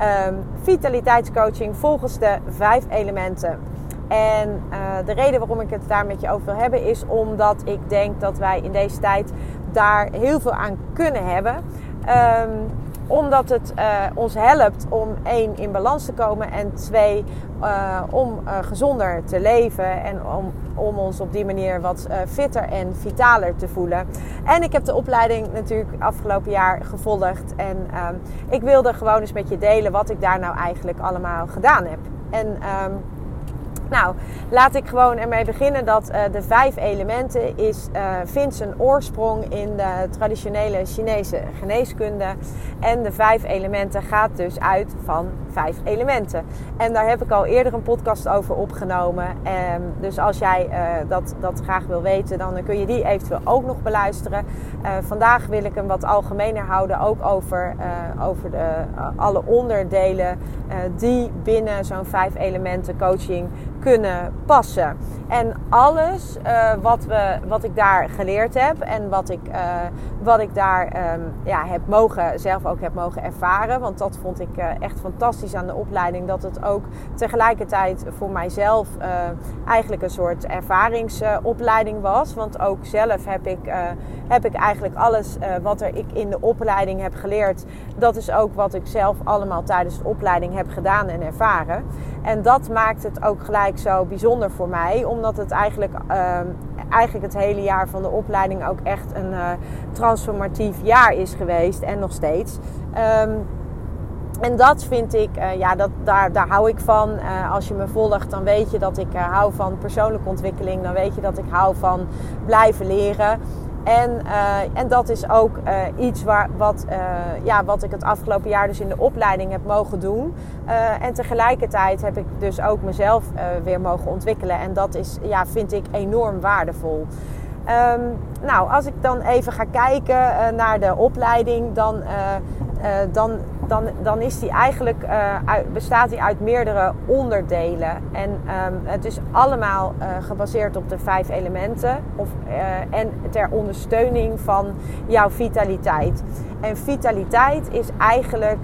um, vitaliteitscoaching volgens de vijf elementen. En uh, de reden waarom ik het daar met je over wil hebben is omdat ik denk dat wij in deze tijd daar heel veel aan kunnen hebben. Um, omdat het uh, ons helpt om één in balans te komen en twee uh, om uh, gezonder te leven en om, om ons op die manier wat fitter en vitaler te voelen. En ik heb de opleiding natuurlijk afgelopen jaar gevolgd en ehm, ik wilde gewoon eens met je delen wat ik daar nou eigenlijk allemaal gedaan heb. En um, nou, laat ik gewoon ermee beginnen dat de vijf elementen is, uh, vindt zijn oorsprong in de traditionele Chinese geneeskunde. En de vijf elementen gaat dus uit van vijf elementen. En daar heb ik al eerder een podcast over opgenomen. Um, dus als jij uh, dat, dat graag wil weten, dan kun je die eventueel ook nog beluisteren. vandaag wil ik hem wat algemener houden, ook over, over de, alle onderdelen die binnen zo'n vijf elementen coaching kunnen passen. En alles wat, we, wat ik daar geleerd heb en wat ik, wat ik daar um, ja, heb mogen, zelf ook heb mogen ervaren. Want dat vond ik echt fantastisch aan de opleiding. Dat het ook tegelijkertijd voor mijzelf eigenlijk een soort ervaringsopleiding was. Want ook zelf heb ik, heb ik eigenlijk alles wat er ik in de opleiding heb geleerd. Dat is ook wat ik zelf allemaal tijdens de opleiding heb gedaan en ervaren. En dat maakt het ook gelijk zo bijzonder voor mij. Omdat het eigenlijk, uh, eigenlijk het hele jaar van de opleiding ook echt een transformatief jaar is geweest. En nog steeds. Um, en dat vind ik, uh, ja, dat, daar, daar hou ik van. Uh, als je me volgt, dan weet je dat ik uh, hou van persoonlijke ontwikkeling. Dan weet je dat ik hou van blijven leren. En, en dat is ook iets waar, wat, ja, wat ik het afgelopen jaar dus in de opleiding heb mogen doen. en tegelijkertijd heb ik dus ook mezelf weer mogen ontwikkelen. En dat is, ja, vind ik enorm waardevol. Um, nou, als ik dan even ga kijken naar de opleiding, dan, dan dan, dan is die eigenlijk, uit, bestaat die uit meerdere onderdelen. En um, het is allemaal uh, gebaseerd op de vijf elementen. Of, uh, en ter ondersteuning van jouw vitaliteit. En vitaliteit is eigenlijk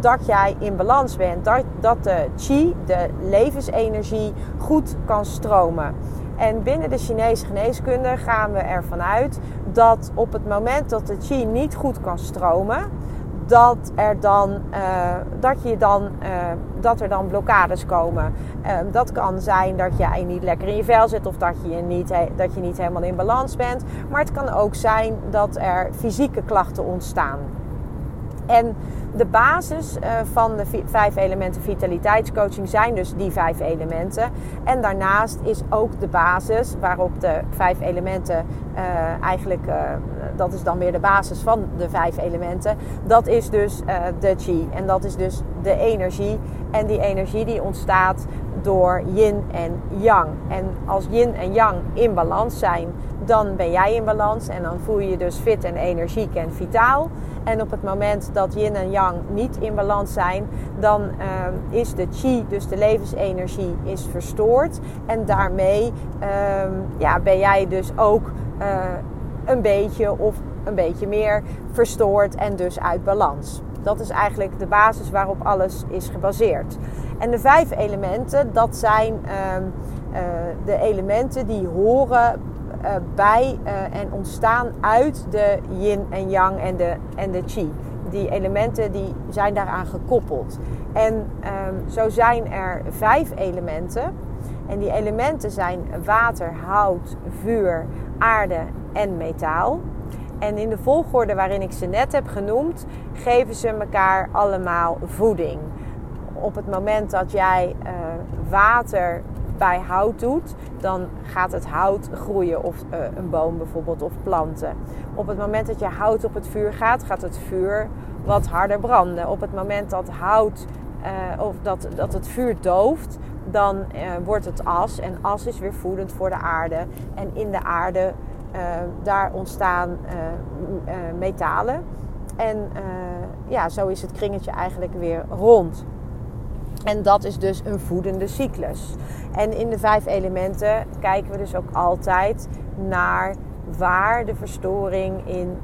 dat jij in balans bent. Dat, dat de chi, de levensenergie, goed kan stromen. En binnen de Chinese geneeskunde gaan we ervan uit dat op het moment dat de chi niet goed kan stromen, dat er dan, uh, dat je dan, uh, dat er dan blokkades komen. Uh, dat kan zijn dat jij niet lekker in je vel zit of dat je niet, dat je niet helemaal in balans bent. Maar het kan ook zijn dat er fysieke klachten ontstaan. En de basis uh, van de vijf elementen vitaliteitscoaching zijn dus die vijf elementen. En daarnaast is ook de basis waarop de vijf elementen uh, eigenlijk, uh, dat is dan weer de basis van de vijf elementen. Dat is dus de chi en dat is dus de energie. En die energie die ontstaat door yin en yang. En als yin en yang in balans zijn, dan ben jij in balans en dan voel je je dus fit en energiek en vitaal. En op het moment dat yin en yang niet in balans zijn, dan uh, is de chi, dus de levensenergie, is verstoord. En daarmee uh, ja, ben jij dus ook uh, een beetje of een beetje meer verstoord en dus uit balans. Dat is eigenlijk de basis waarop alles is gebaseerd. En de vijf elementen, dat zijn ehm, de elementen die horen uh, bij uh, en ontstaan uit de yin en yang en de, en de chi. Die elementen die zijn daaraan gekoppeld. En um, zo zijn er vijf elementen. En die elementen zijn water, hout, vuur, aarde en metaal. En in de volgorde waarin ik ze net heb genoemd, geven ze elkaar allemaal voeding. Op het moment dat jij uh, water bij hout doet, dan gaat het hout groeien. Of uh, een boom bijvoorbeeld, of planten. Op het moment dat je hout op het vuur gaat, gaat het vuur wat harder branden. Op het moment dat hout uh, of dat, dat het vuur dooft, dan uh, wordt het as. En as is weer voedend voor de aarde. En in de aarde, daar ontstaan metalen. En ja, zo is het kringetje eigenlijk weer rond. En dat is dus een voedende cyclus. En in de vijf elementen kijken we dus ook altijd naar waar de verstoring in,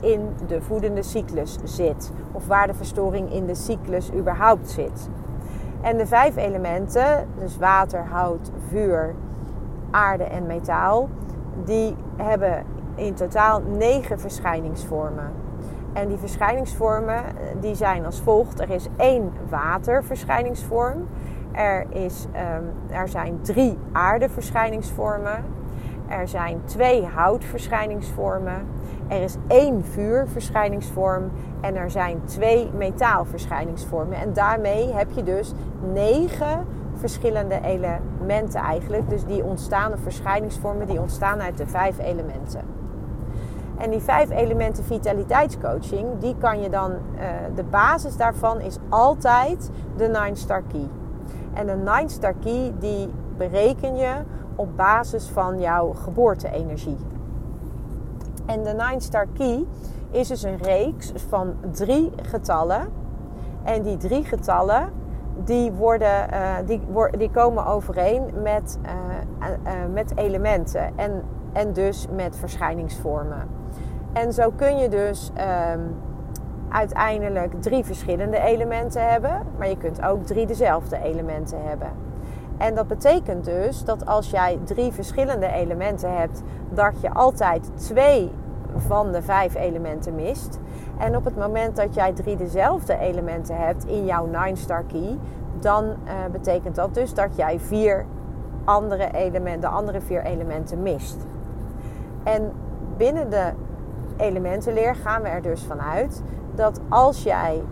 in de voedende cyclus zit. Of waar de verstoring in de cyclus überhaupt zit. En de vijf elementen, dus water, hout, vuur, aarde en metaal, die hebben in totaal negen verschijningsvormen. En die verschijningsvormen eh, die zijn als volgt. Er is één waterverschijningsvorm. Er, is, um, er zijn drie aardeverschijningsvormen. Er zijn twee houtverschijningsvormen. Er is één vuurverschijningsvorm. En er zijn twee metaalverschijningsvormen. En daarmee heb je dus negen verschillende elementen eigenlijk. Dus die ontstaan, verschijningsvormen, die ontstaan uit de vijf elementen. En die vijf elementen vitaliteitscoaching, die kan je dan, uh, de basis daarvan is altijd de Nine Star Key. En de Nine Star Key, die bereken je op basis van jouw geboorte-energie. En de Nine Star Key is dus een reeks van drie getallen. En die drie getallen, die, worden, uh, die, die komen overeen met, uh, met elementen. En, en dus met verschijningsvormen. En zo kun je dus um, uiteindelijk drie verschillende elementen hebben, maar je kunt ook drie dezelfde elementen hebben. En dat betekent dus dat als jij drie verschillende elementen hebt, dat je altijd twee van de vijf elementen mist. En op het moment dat jij drie dezelfde elementen hebt in jouw Nine Star Key, dan uh, betekent dat dus dat jij vier andere elementen, de andere vier elementen mist. En binnen de elementenleer gaan we er dus vanuit dat als jij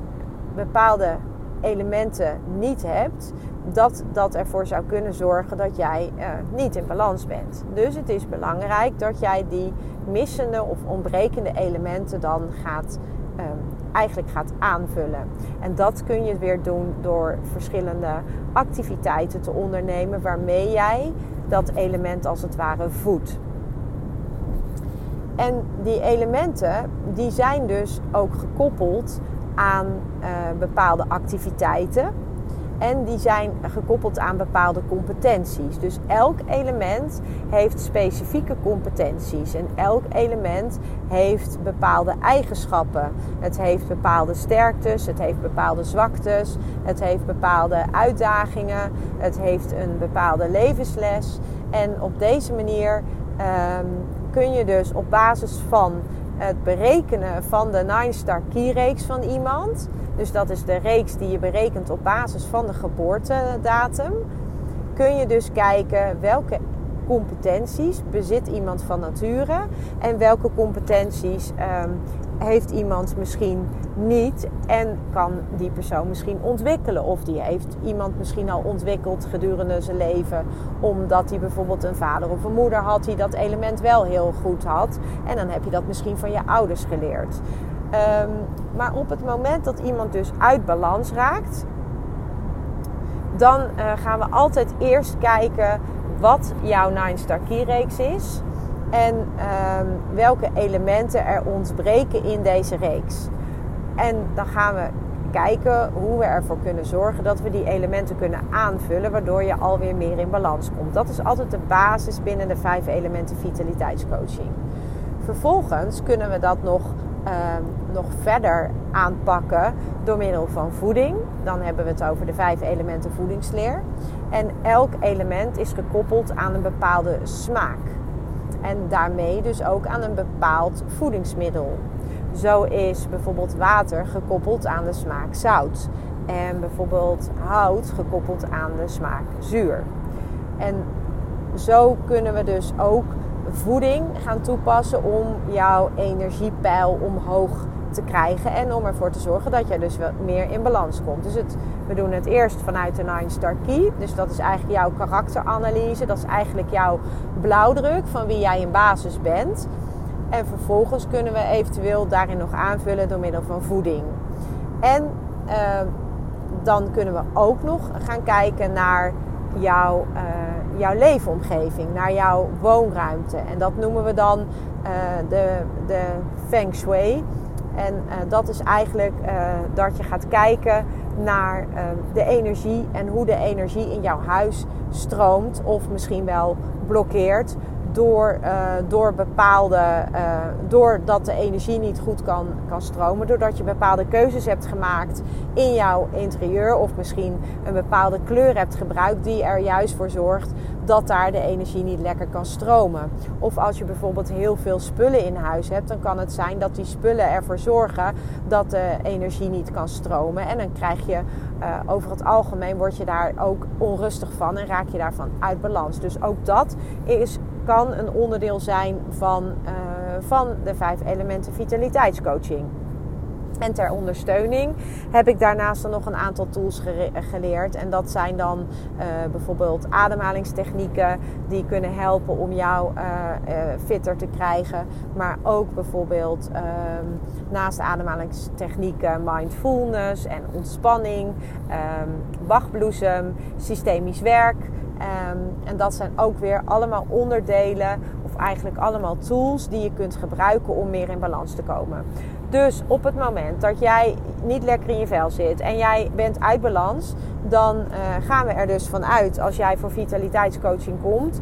bepaalde elementen niet hebt, dat dat ervoor zou kunnen zorgen dat jij uh, niet in balans bent. Dus het is belangrijk dat jij die missende of ontbrekende elementen dan gaat, um, eigenlijk gaat aanvullen. En dat kun je weer doen door verschillende activiteiten te ondernemen waarmee jij dat element als het ware voedt. En die elementen die zijn dus ook gekoppeld aan uh, bepaalde activiteiten. En die zijn gekoppeld aan bepaalde competenties. Dus elk element heeft specifieke competenties. En elk element heeft bepaalde eigenschappen. Het heeft bepaalde sterktes, het heeft bepaalde zwaktes, het heeft bepaalde uitdagingen, het heeft een bepaalde levensles. En op deze manier um, kun je dus op basis van het berekenen van de Nine Star Key reeks van iemand. Dus dat is de reeks die je berekent op basis van de geboortedatum. Kun je dus kijken welke competenties bezit iemand van nature en welke competenties um, heeft iemand misschien niet en kan die persoon misschien ontwikkelen. Of die heeft iemand misschien al ontwikkeld gedurende zijn leven, omdat hij bijvoorbeeld een vader of een moeder had die dat element wel heel goed had. En dan heb je dat misschien van je ouders geleerd. Um, maar op het moment dat iemand dus uit balans raakt, dan uh, gaan we altijd eerst kijken wat jouw Nine Star Key reeks is en um, welke elementen er ontbreken in deze reeks. En dan gaan we kijken hoe we ervoor kunnen zorgen dat we die elementen kunnen aanvullen, waardoor je alweer meer in balans komt. Dat is altijd de basis binnen de vijf elementen vitaliteitscoaching. Vervolgens kunnen we dat nog, uh, nog verder aanpakken door middel van voeding. Dan hebben we het over de vijf elementen voedingsleer. En elk element is gekoppeld aan een bepaalde smaak. En daarmee dus ook aan een bepaald voedingsmiddel. Zo is bijvoorbeeld water gekoppeld aan de smaak zout. En bijvoorbeeld hout gekoppeld aan de smaak zuur. En zo kunnen we dus ook voeding gaan toepassen om jouw energiepeil omhoog te krijgen en om ervoor te zorgen dat jij dus meer in balans komt. Dus het, we doen het eerst vanuit de Nine Star Key. Dus dat is eigenlijk jouw karakteranalyse. Dat is eigenlijk jouw blauwdruk van wie jij in basis bent. En vervolgens kunnen we eventueel daarin nog aanvullen door middel van voeding. En uh, dan kunnen we ook nog gaan kijken naar jouw, uh, jouw leefomgeving, naar jouw woonruimte. En dat noemen we dan uh, de, de Feng Shui. En uh, dat is eigenlijk dat je gaat kijken naar de energie en hoe de energie in jouw huis stroomt of misschien wel blokkeert door, uh, door bepaalde, uh, doordat de energie niet goed kan, kan stromen, doordat je bepaalde keuzes hebt gemaakt in jouw interieur of misschien een bepaalde kleur hebt gebruikt die er juist voor zorgt dat daar de energie niet lekker kan stromen. Of als je bijvoorbeeld heel veel spullen in huis hebt, dan kan het zijn dat die spullen ervoor zorgen dat de energie niet kan stromen. En dan krijg je uh, over het algemeen word je daar ook onrustig van en raak je daarvan uit balans. Dus ook dat is kan een onderdeel zijn van, uh, van de vijf elementen vitaliteitscoaching. En ter ondersteuning heb ik daarnaast dan nog een aantal tools geleerd. En dat zijn dan uh, bijvoorbeeld ademhalingstechnieken die kunnen helpen om jou uh, fitter te krijgen. Maar ook bijvoorbeeld ehm, naast ademhalingstechnieken mindfulness en ontspanning, um, bachbloesem, systemisch werk. Um, en dat zijn ook weer allemaal onderdelen, of eigenlijk allemaal tools die je kunt gebruiken om meer in balans te komen. Dus op het moment dat jij niet lekker in je vel zit en jij bent uit balans, dan uh, gaan we er dus vanuit als jij voor vitaliteitscoaching komt.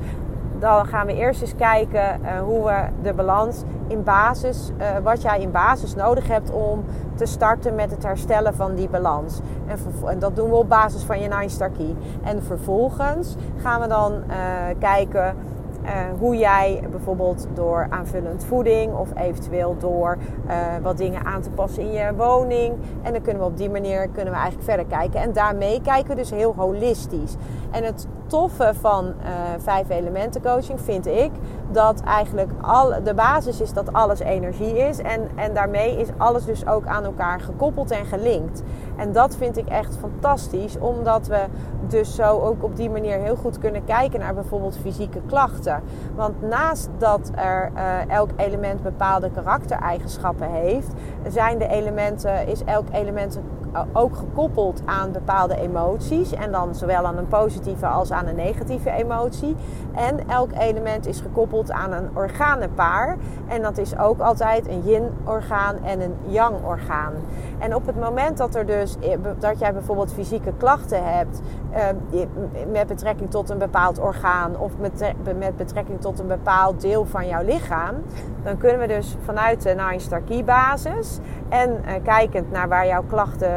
Dan gaan we eerst eens kijken uh, hoe we de balans in basis, uh, wat jij in basis nodig hebt om te starten met het herstellen van die balans. En, en dat doen we op basis van je Nine Star Key. En vervolgens gaan we dan kijken uh, hoe jij bijvoorbeeld door aanvullend voeding of eventueel door uh, wat dingen aan te passen in je woning. En dan kunnen we op die manier kunnen we eigenlijk verder kijken. En daarmee kijken we dus heel holistisch. En het toffe van uh, vijf elementen coaching vind ik dat eigenlijk al, de basis is dat alles energie is. En, en daarmee is alles dus ook aan elkaar gekoppeld en gelinkt. En dat vind ik echt fantastisch, omdat we dus zo ook op die manier heel goed kunnen kijken naar bijvoorbeeld fysieke klachten. Want naast dat er uh, elk element bepaalde karaktereigenschappen heeft, zijn de elementen, is elk element ook gekoppeld aan bepaalde emoties. En dan zowel aan een positieve als aan een negatieve emotie. En elk element is gekoppeld aan een organenpaar. En dat is ook altijd een yin-orgaan en een yang-orgaan. En op het moment dat, er dus, eh, dat jij bijvoorbeeld fysieke klachten hebt uh, met betrekking tot een bepaald orgaan of met, met betrekking tot een bepaald deel van jouw lichaam, dan kunnen we dus vanuit de Nine Star Key basis en uh, kijkend naar waar jouw klachten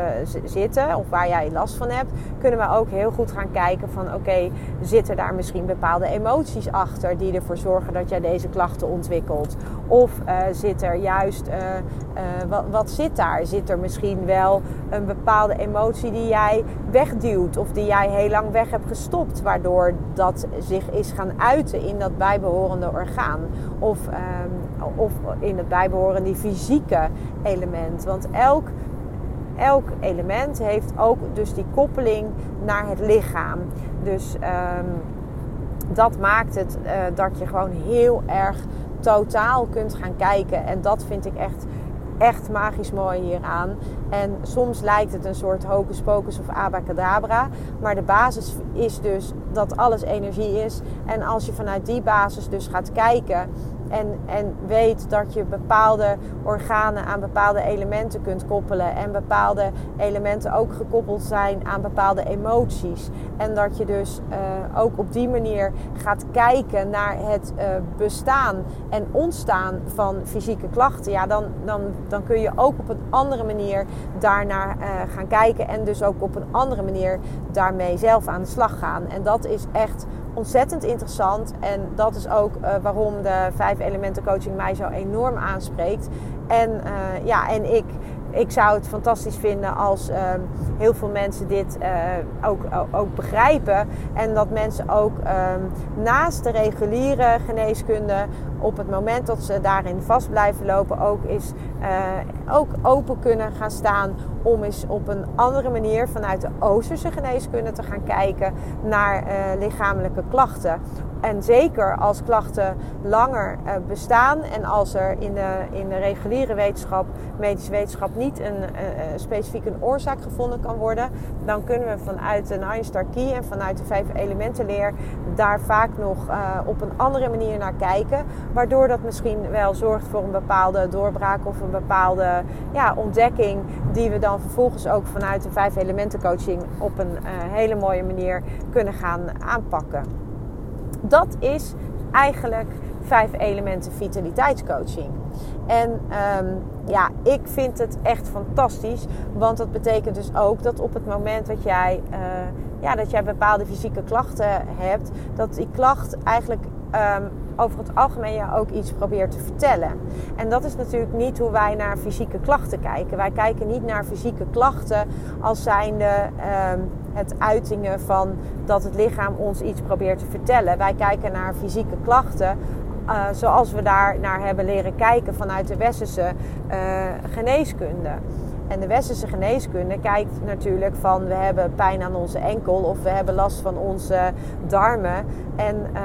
zitten of waar jij last van hebt, kunnen we ook heel goed gaan kijken van oké, zitten daar misschien bepaalde emoties achter die ervoor zorgen dat jij deze klachten ontwikkelt? Of uh, zit er juist, wat, wat zit daar? Zit er misschien wel een bepaalde emotie die jij wegduwt of die jij heel lang weg hebt gestopt, waardoor dat zich is gaan uiten in dat bijbehorende orgaan? Of, um, of in het bijbehorende fysieke element. Want elk elk element heeft ook dus die koppeling naar het lichaam. Dus um, dat maakt het uh, dat je gewoon heel erg totaal kunt gaan kijken. En dat vind ik echt, echt magisch mooi hieraan. En soms lijkt het een soort hocus pocus of abacadabra. Maar de basis is dus dat alles energie is. En als je vanuit die basis dus gaat kijken en, en weet dat je bepaalde organen aan bepaalde elementen kunt koppelen. En bepaalde elementen ook gekoppeld zijn aan bepaalde emoties. En dat je dus uh, ook op die manier gaat kijken naar het uh, bestaan en ontstaan van fysieke klachten. Ja, dan, dan, dan kun je ook op een andere manier daarnaar uh, gaan kijken. En dus ook op een andere manier daarmee zelf aan de slag gaan. En dat is echt ontzettend interessant. En dat is ook uh, waarom de vijf elementen coaching mij zo enorm aanspreekt. En uh, ja, en ik ik zou het fantastisch vinden als ehm, heel veel mensen dit uh, ook, ook begrijpen. En dat mensen ook ehm, naast de reguliere geneeskunde, op het moment dat ze daarin vast blijven lopen, ook, is, uh, ook open kunnen gaan staan om eens op een andere manier vanuit de Oosterse geneeskunde te gaan kijken naar uh, lichamelijke klachten. En zeker als klachten langer uh, bestaan en als er in de, in de reguliere wetenschap, medische wetenschap, niet een uh, specifiek een oorzaak gevonden kan worden, dan kunnen we vanuit de Nine en vanuit de vijf elementenleer daar vaak nog op een andere manier naar kijken. Waardoor dat misschien wel zorgt voor een bepaalde doorbraak of een bepaalde ja, ontdekking die we dan vervolgens ook vanuit de vijf elementen coaching op een hele mooie manier kunnen gaan aanpakken. Dat is eigenlijk vijf elementen vitaliteitscoaching. En um, ja, ik vind het echt fantastisch. Want dat betekent dus ook dat op het moment dat jij, uh, ja, dat jij bepaalde fysieke klachten hebt, dat die klacht eigenlijk um, over het algemeen je ook iets probeert te vertellen. En dat is natuurlijk niet hoe wij naar fysieke klachten kijken. Wij kijken niet naar fysieke klachten als zijnde um, het uitingen van dat het lichaam ons iets probeert te vertellen. Wij kijken naar fysieke klachten uh, zoals we daar naar hebben leren kijken vanuit de westerse uh, geneeskunde. En de westerse geneeskunde kijkt natuurlijk van we hebben pijn aan onze enkel of we hebben last van onze darmen. En uh,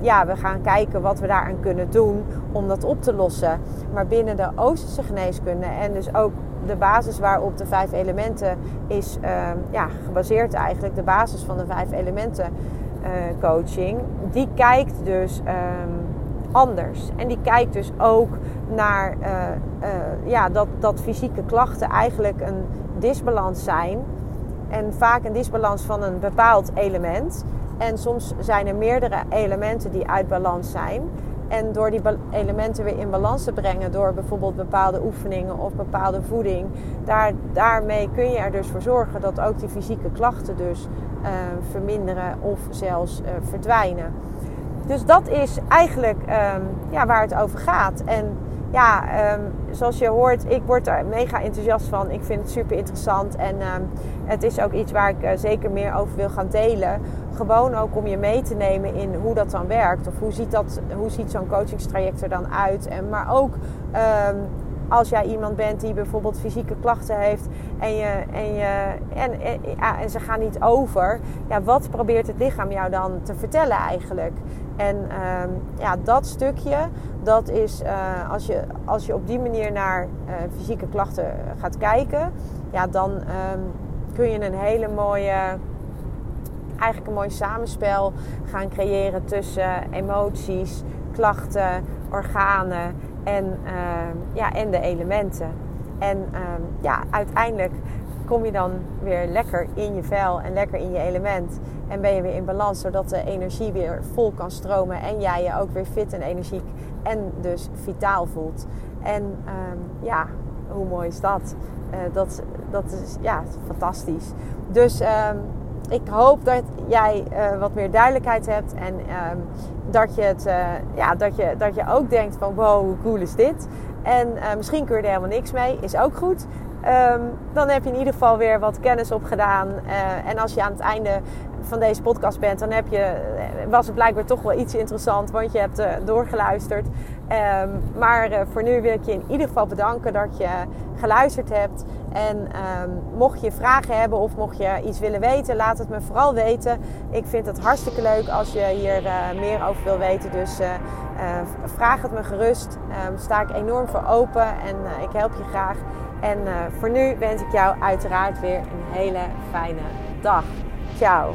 ja, we gaan kijken wat we daaraan kunnen doen om dat op te lossen. Maar binnen de Oosterse geneeskunde en dus ook de basis waarop de vijf elementen is ehm, ja, gebaseerd eigenlijk, de basis van de vijf elementen uh, coaching, die kijkt dus um, anders. En die kijkt dus ook naar uh, uh, ja, dat, dat fysieke klachten eigenlijk een disbalans zijn. En vaak een disbalans van een bepaald element. En soms zijn er meerdere elementen die uit balans zijn. En door die elementen weer in balans te brengen, door bijvoorbeeld bepaalde oefeningen of bepaalde voeding, daar, daarmee kun je er dus voor zorgen dat ook die fysieke klachten dus uh, verminderen of zelfs verdwijnen. Dus dat is eigenlijk um, ja, waar het over gaat. En ja, um, zoals je hoort, ik word er mega enthousiast van. Ik vind het super interessant. En um, het is ook iets waar ik uh, zeker meer over wil gaan delen. Gewoon ook om je mee te nemen in hoe dat dan werkt. Of hoe ziet, dat, hoe ziet zo'n coachingstraject er dan uit. En, maar ook als jij iemand bent die bijvoorbeeld fysieke klachten heeft en, je, en, je, en, en, ja, en ze gaan niet over, ja, wat probeert het lichaam jou dan te vertellen eigenlijk? En um, ja, dat stukje, dat is uh, als, je, als je op die manier naar uh, fysieke klachten gaat kijken, ja, dan um, kun je een hele mooie, eigenlijk een mooi samenspel gaan creëren tussen emoties, klachten, organen en, uh, ja, en de elementen. En ja, uiteindelijk kom je dan weer lekker in je vel en lekker in je element. En ben je weer in balans, zodat de energie weer vol kan stromen. En jij je ook weer fit en energiek en dus vitaal voelt. En um, ja, hoe mooi is dat? Uh, dat, dat is ja, fantastisch. Dus um, ik hoop dat jij uh, wat meer duidelijkheid hebt. En um, dat, je het, uh, ja, dat, je, dat je ook denkt van wow, hoe cool is dit? En misschien kun je er helemaal niks mee, is ook goed. Um, dan heb je in ieder geval weer wat kennis opgedaan. Uh, en als je aan het einde van deze podcast bent, dan heb je, was het blijkbaar toch wel iets interessant, want je hebt uh, doorgeluisterd. Um, maar voor nu wil ik je in ieder geval bedanken dat je geluisterd hebt. En um, mocht je vragen hebben of mocht je iets willen weten, laat het me vooral weten. Ik vind het hartstikke leuk als je hier meer over wil weten. Dus vraag het me gerust. Um, sta ik enorm voor open en ik help je graag. En voor nu wens ik jou uiteraard weer een hele fijne dag. Ciao.